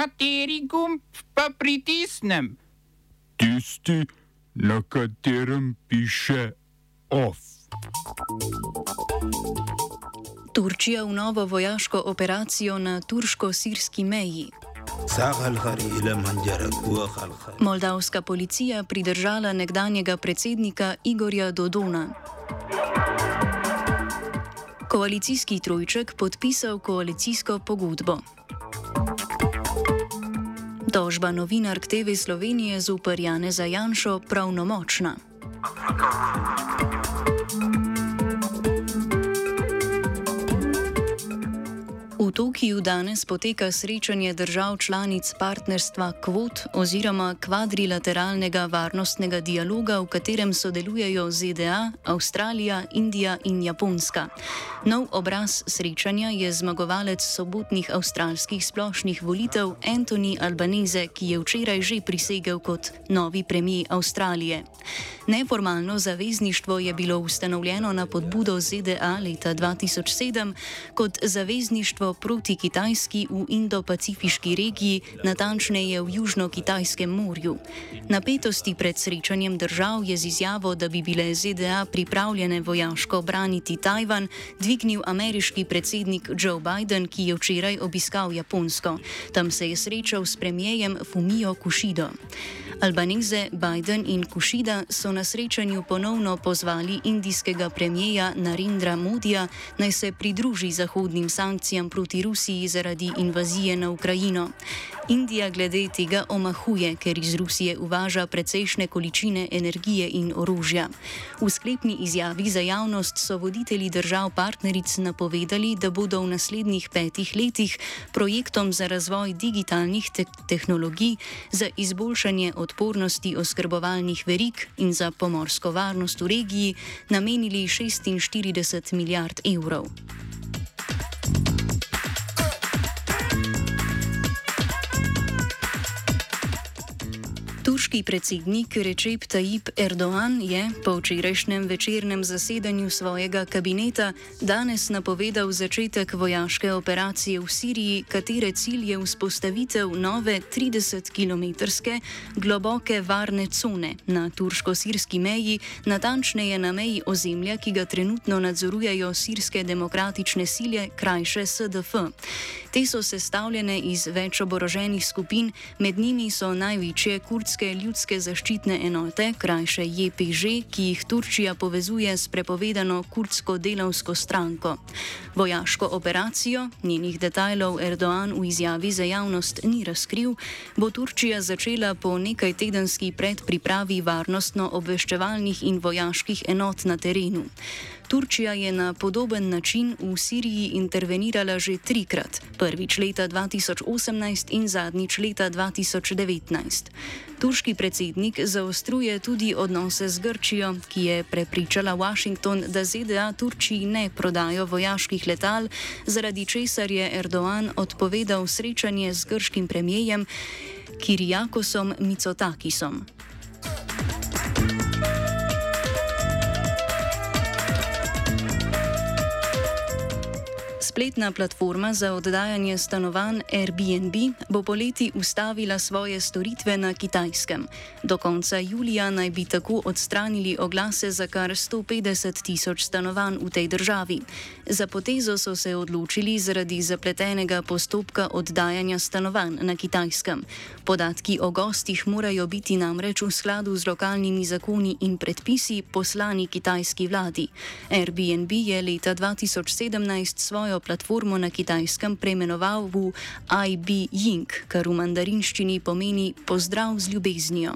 Kateri gumb pa pritisnem? Tisti, na katerem piše OF. Turčija v novo vojaško operacijo na turško-sirski meji. Moldavska policija pridržala nekdanjega predsednika Igorja Dodona. Koalicijski trojček podpisal koalicijsko pogodbo. Tožba novinark TV Slovenije z uparjane za Janšo pravnomočna. V Tokiu danes poteka srečanje držav članic partnerstva Kvot oziroma kvadrilateralnega varnostnega dialoga, v katerem sodelujejo ZDA, Avstralija, Indija in Japonska. Nov obraz srečanja je zmagovalec sobotnih avstralskih splošnih volitev Anthony Albanese, ki je včeraj že prisegel kot novi premijer Avstralije. Neformalno zavezništvo je bilo ustanovljeno na podbudo ZDA leta 2007 kot zavezništvo proti Kitajski v Indo-Pacifiški regiji, natančneje v Južno-Kitajskem morju. Napetosti pred srečanjem držav je z izjavo, da bi bile ZDA pripravljene vojaško braniti Tajvan, dvignil ameriški predsednik Joe Biden, ki je včeraj obiskal Japonsko. Tam se je srečal s premijejem Fumio Kushido. Albanese, Biden in Kushida so na srečanju ponovno pozvali indijskega premijeja Narendra Modija naj se pridruži zahodnim sankcijam proti Rusiji zaradi invazije na Ukrajino. Indija glede tega omahuje, ker iz Rusije uvaža precejšne količine energije in orožja. V sklepni izjavi za javnost so voditelji držav partneric napovedali, da bodo v naslednjih petih letih projektom za razvoj digitalnih te tehnologij, za izboljšanje odpornosti oskrbovalnih verig in za pomorsko varnost v regiji namenili 46 milijard evrov. Turški predsednik Recep Tayyip Erdoğan je po včerajšnjem večernem zasedanju svojega kabineta danes napovedal začetek vojaške operacije v Siriji, katere cilj je vzpostavitev nove 30-kilometrske globoke varne cone na turško-sirski meji, natančneje na meji ozemlja, ki ga trenutno nadzorujejo sirske demokratične sile, krajše SDF. Te so sestavljene iz več oboroženih skupin, med njimi so največje kurdske ljudske zaščitne enote, krajše JPŽ, ki jih Turčija povezuje s prepovedano kurdsko delovsko stranko. Vojaško operacijo, njenih detajlov Erdoğan v izjavi za javnost ni razkril, bo Turčija začela po nekaj tedenski predpripravi varnostno-obveščevalnih in vojaških enot na terenu. Turčija je na podoben način v Siriji intervenirala že trikrat, prvič leta 2018 in zadnjič leta 2019. Turški predsednik zaostruje tudi odnose z Grčijo, ki je prepričala Washington, da ZDA Turčiji ne prodajo vojaških letal, zaradi česar je Erdoğan odpovedal srečanje z grškim premijejem Kirijakosom Micotakisom. Spletna platforma za oddajanje stanovanj Airbnb bo poleti ustavila svoje storitve na kitajskem. Do konca julija naj bi tako odstranili oglase za kar 150 tisoč stanovanj v tej državi. Za potezo so se odločili zaradi zapletenega postopka oddajanja stanovanj na kitajskem. Podatki o gostih morajo biti namreč v skladu z lokalnimi zakoni in predpisi poslani kitajski vladi. Airbnb je leta 2017 svojo platformo na kitajskem preimenoval v IB Ying, kar v mandarinščini pomeni pozdrav z ljubeznijo.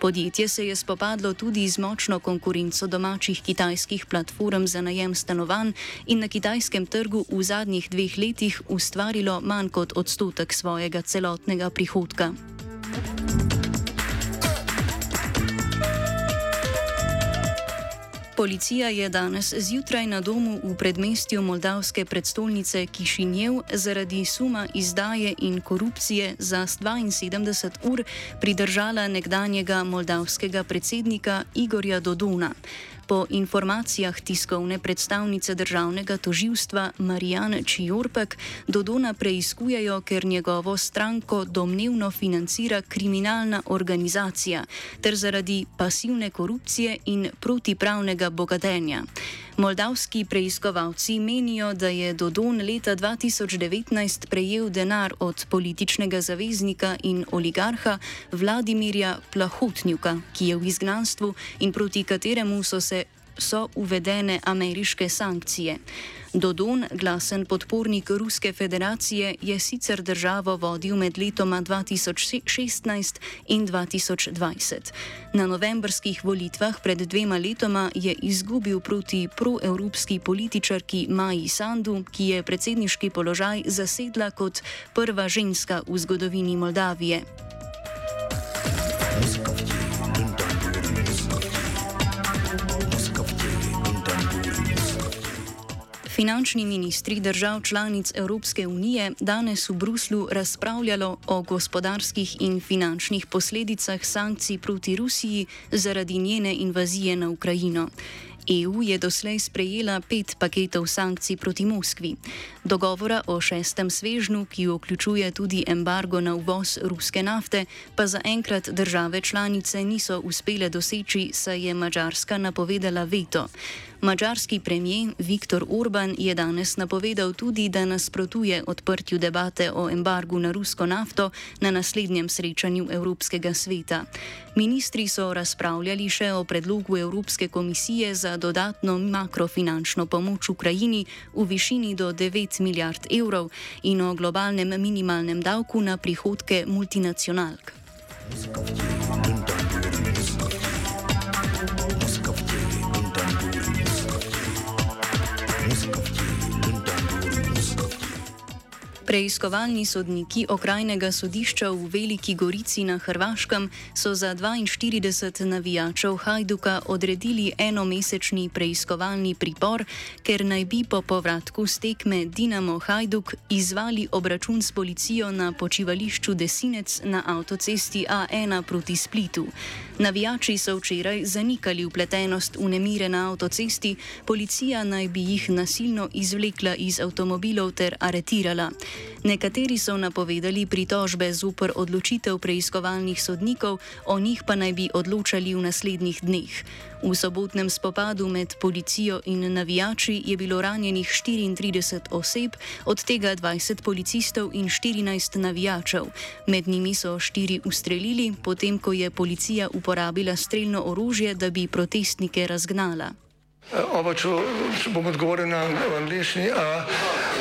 Podjetje se je spopadlo tudi z močno konkurenco domačih kitajskih platform za najem stanovanj in na kitajskem trgu v zadnjih dveh letih ustvarilo manj kot odstotek svojega celotnega prihodka. Policija je danes zjutraj na domu v predmestju moldavske predstolnice Kišinjev zaradi suma izdaje in korupcije za 72 ur pridržala nekdanjega moldavskega predsednika Igorja Dodona. Po informacijah tiskovne predstavnice državnega toživstva Marijan Čijorpek, Dodona preizkujejo, ker njegovo stranko domnevno financira kriminalna organizacija ter zaradi pasivne korupcije in protipravnega bogatenja. Moldavski preiskovalci menijo, da je Dodon leta 2019 prejel denar od političnega zaveznika in oligarha Vladimirja Plahotnjuka, ki je v izgnanstvu in proti kateremu so se so uvedene ameriške sankcije. Dodon, glasen podpornik Ruske federacije, je sicer državo vodil med letoma 2016 in 2020. Na novembrskih volitvah pred dvema letoma je izgubil proti proevropski političarki Maji Sandu, ki je predsedniški položaj zasedla kot prva ženska v zgodovini Moldavije. Finančni ministri držav članic Evropske unije danes v Bruslu razpravljalo o gospodarskih in finančnih posledicah sankcij proti Rusiji zaradi njene invazije na Ukrajino. EU je doslej sprejela pet paketov sankcij proti Moskvi. Dogovora o šestem svežnu, ki vključuje tudi embargo na uvoz ruske nafte, pa zaenkrat države članice niso uspele doseči, saj je Mačarska napovedala veto. Mačarski premijer Viktor Orban je danes napovedal tudi, da nasprotuje odprtju debate o embargu na rusko nafto na naslednjem srečanju Evropskega sveta. Ministri so razpravljali še o predlogu Evropske komisije za dodatno makrofinančno pomoč Ukrajini v višini do 9 milijard evrov in o globalnem minimalnem davku na prihodke multinacionalk. Preiskovalni sodniki okrajnega sodišča v Veliki Gorici na Hrvaškem so za 42 navijačev Hajduka odredili enomesečni preiskovalni pripor, ker naj bi po povratku stekme Dinamo Hajduk izvali obračun s policijo na počivališču Desinec na avtocesti A1 proti Splitu. Navijači so včeraj zanikali upletenost v nemire na avtocesti, policija naj bi jih nasilno izvlekla iz avtomobilov ter aretirala. Nekateri so napovedali pritožbe zoper odločitev preiskovalnih sodnikov, o njih pa naj bi odločali v naslednjih dneh. V sobotnem spopadu med policijo in navijači je bilo ranjenih 34 oseb, od tega 20 policistov in 14 navijačev. Med njimi so štiri ustrelili, potem ko je policija uporabila streljno orožje, da bi protestnike razgnala. Oba, če bom odgovoril na angliški.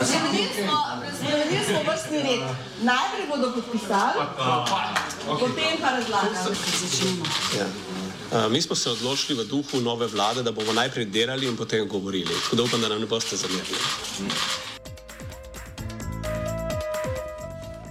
Spremenili smo vrstni red. Najprej bodo podpisali, potem pa razlagali. Ja. Mi smo se odločili v duhu nove vlade, da bomo najprej delali in potem govorili. Tako da upam, da nam ne boste zamerili.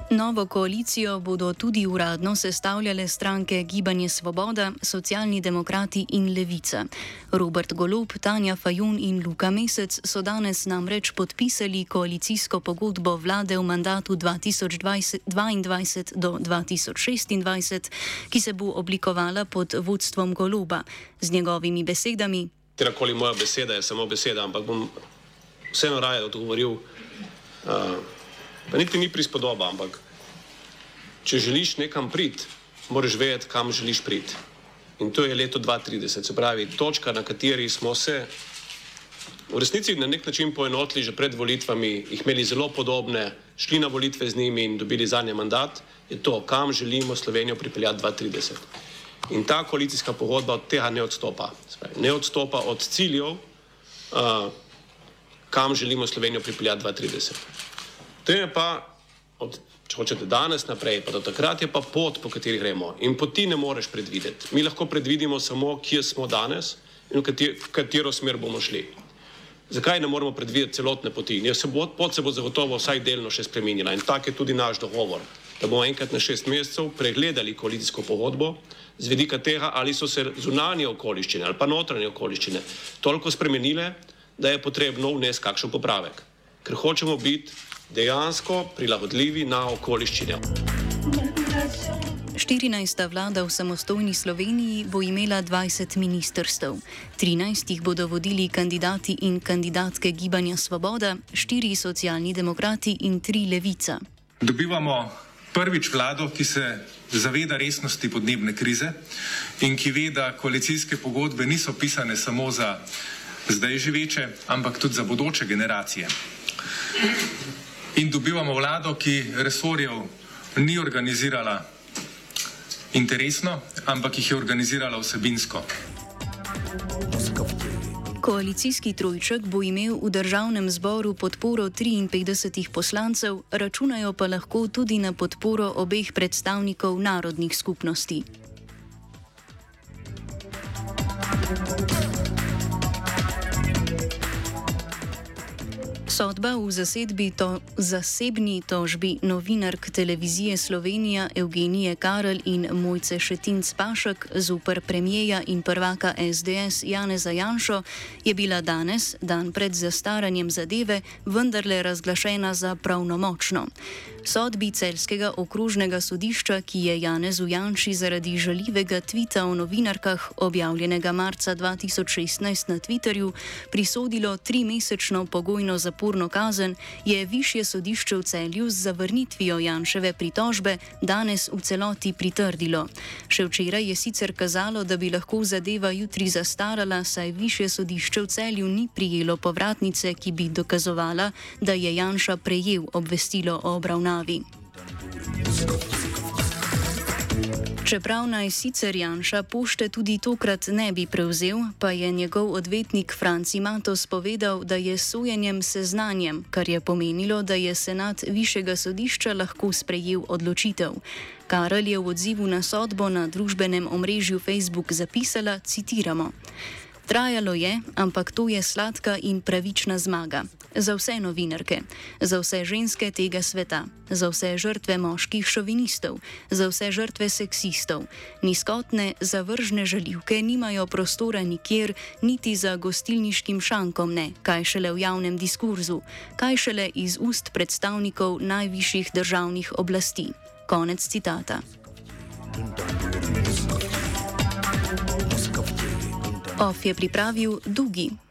Novo koalicijo bodo tudi uradno sestavljale stranke Gibanje Svoboda, Socialni demokrati in Levica. Robert Golob, Tanja Fajun in Luka Mesec so danes namreč podpisali koalicijsko pogodbo vlade v mandatu 2022 do 2026, ki se bo oblikovala pod vodstvom Goloba. Z njegovimi besedami. Katerakoli moja beseda je samo beseda, ampak bom vseeno raje odgovoril. Uh, Pa niti ni prispodoba, ampak če želiš nekam priti, moraš vedeti, kam želiš priti. In to je leto 2030, se pravi, točka, na kateri smo se v resnici na nek način poenotili že pred volitvami, jih imeli zelo podobne, šli na volitve z njimi in dobili za nje mandat, je to, kam želimo Slovenijo pripeljati 2030. In ta koalicijska pogodba od tega ne odstopa. Pravi, ne odstopa od ciljev, uh, kam želimo Slovenijo pripeljati 2030. To je pa, od, če hočete danes naprej, pa do takrat je pa pot, po kateri gremo. In poti ne moreš predvideti. Mi lahko predvidimo samo, kje smo danes in v katero, v katero smer bomo šli. Zakaj ne moremo predvideti celotne poti? Se bo, pot se bo zagotovo vsaj delno še spremenila in tak je tudi naš dogovor, da bomo enkrat na šest mesecev pregledali koalicijsko pogodbo z vidika tega, ali so se zunanje okoliščine ali pa notranje okoliščine toliko spremenile, da je potrebno vnesti kakšen popravek, ker hočemo biti dejansko prilagodljivi na okoliščine. 14. vlada v samostojni Sloveniji bo imela 20 ministrstev. 13 jih bodo vodili kandidati in kandidatke Gibanja Svoboda, 4 socialni demokrati in 3 levica. Dobivamo prvič vlado, ki se zaveda resnosti podnebne krize in ki ve, da koalicijske pogodbe niso pisane samo za zdaj živeče, ampak tudi za bodoče generacije. In dobivamo vlado, ki resorjev ni organizirala interesno, ampak jih je organizirala vsebinsko. Koalicijski trojček bo imel v državnem zboru podporo 53 poslancev, računajo pa lahko tudi na podporo obeh predstavnikov narodnih skupnosti. Sodba v to, zasebni tožbi novinark televizije Slovenija Evgenije Karel in Mojce Šetin Spašek zoper premijeja in prvaka SDS Janeza Janšo je bila danes, dan pred zastaranjem zadeve, vendarle razglašena za pravnomočno. Sodbi celskega okružnega sodišča, ki je Janezu Janši zaradi žaljivega tvita o novinarkah objavljenega marca 2016 na Twitterju prisodilo trimesečno pogojno zaporno kazen, je višje sodišče v celju z zavrnitvijo Janševe pritožbe danes v celoti pritrdilo. Še včeraj je sicer kazalo, da bi lahko zadeva jutri zastarala, saj višje sodišče v celju ni prijelo povratnice, ki bi dokazovala, da je Janša prejel obvestilo o obravnavi obravnavi. Čeprav naj sicer Janša pošte tudi tokrat ne bi prevzel, pa je njegov odvetnik Franci Matos povedal, da je sojenjem seznanjem, kar je pomenilo, da je senat višjega sodišča lahko sprejel odločitev. Karel je v odzivu na sodbo na družbenem omrežju Facebook zapisala: citiramo. Trajalo je, ampak to je sladka in pravična zmaga. Za vse novinarke, za vse ženske tega sveta, za vse žrtve moških šovinistov, za vse žrtve seksistov. Nizkotne, zavržne žaljivke nimajo prostora nikjer, niti za gostilniškim šankom ne, kaj šele v javnem diskurzu, kaj šele iz ust predstavnikov najvišjih državnih oblasti. Konec citata. Dun, dun, dun. OF je pripravil Dugi.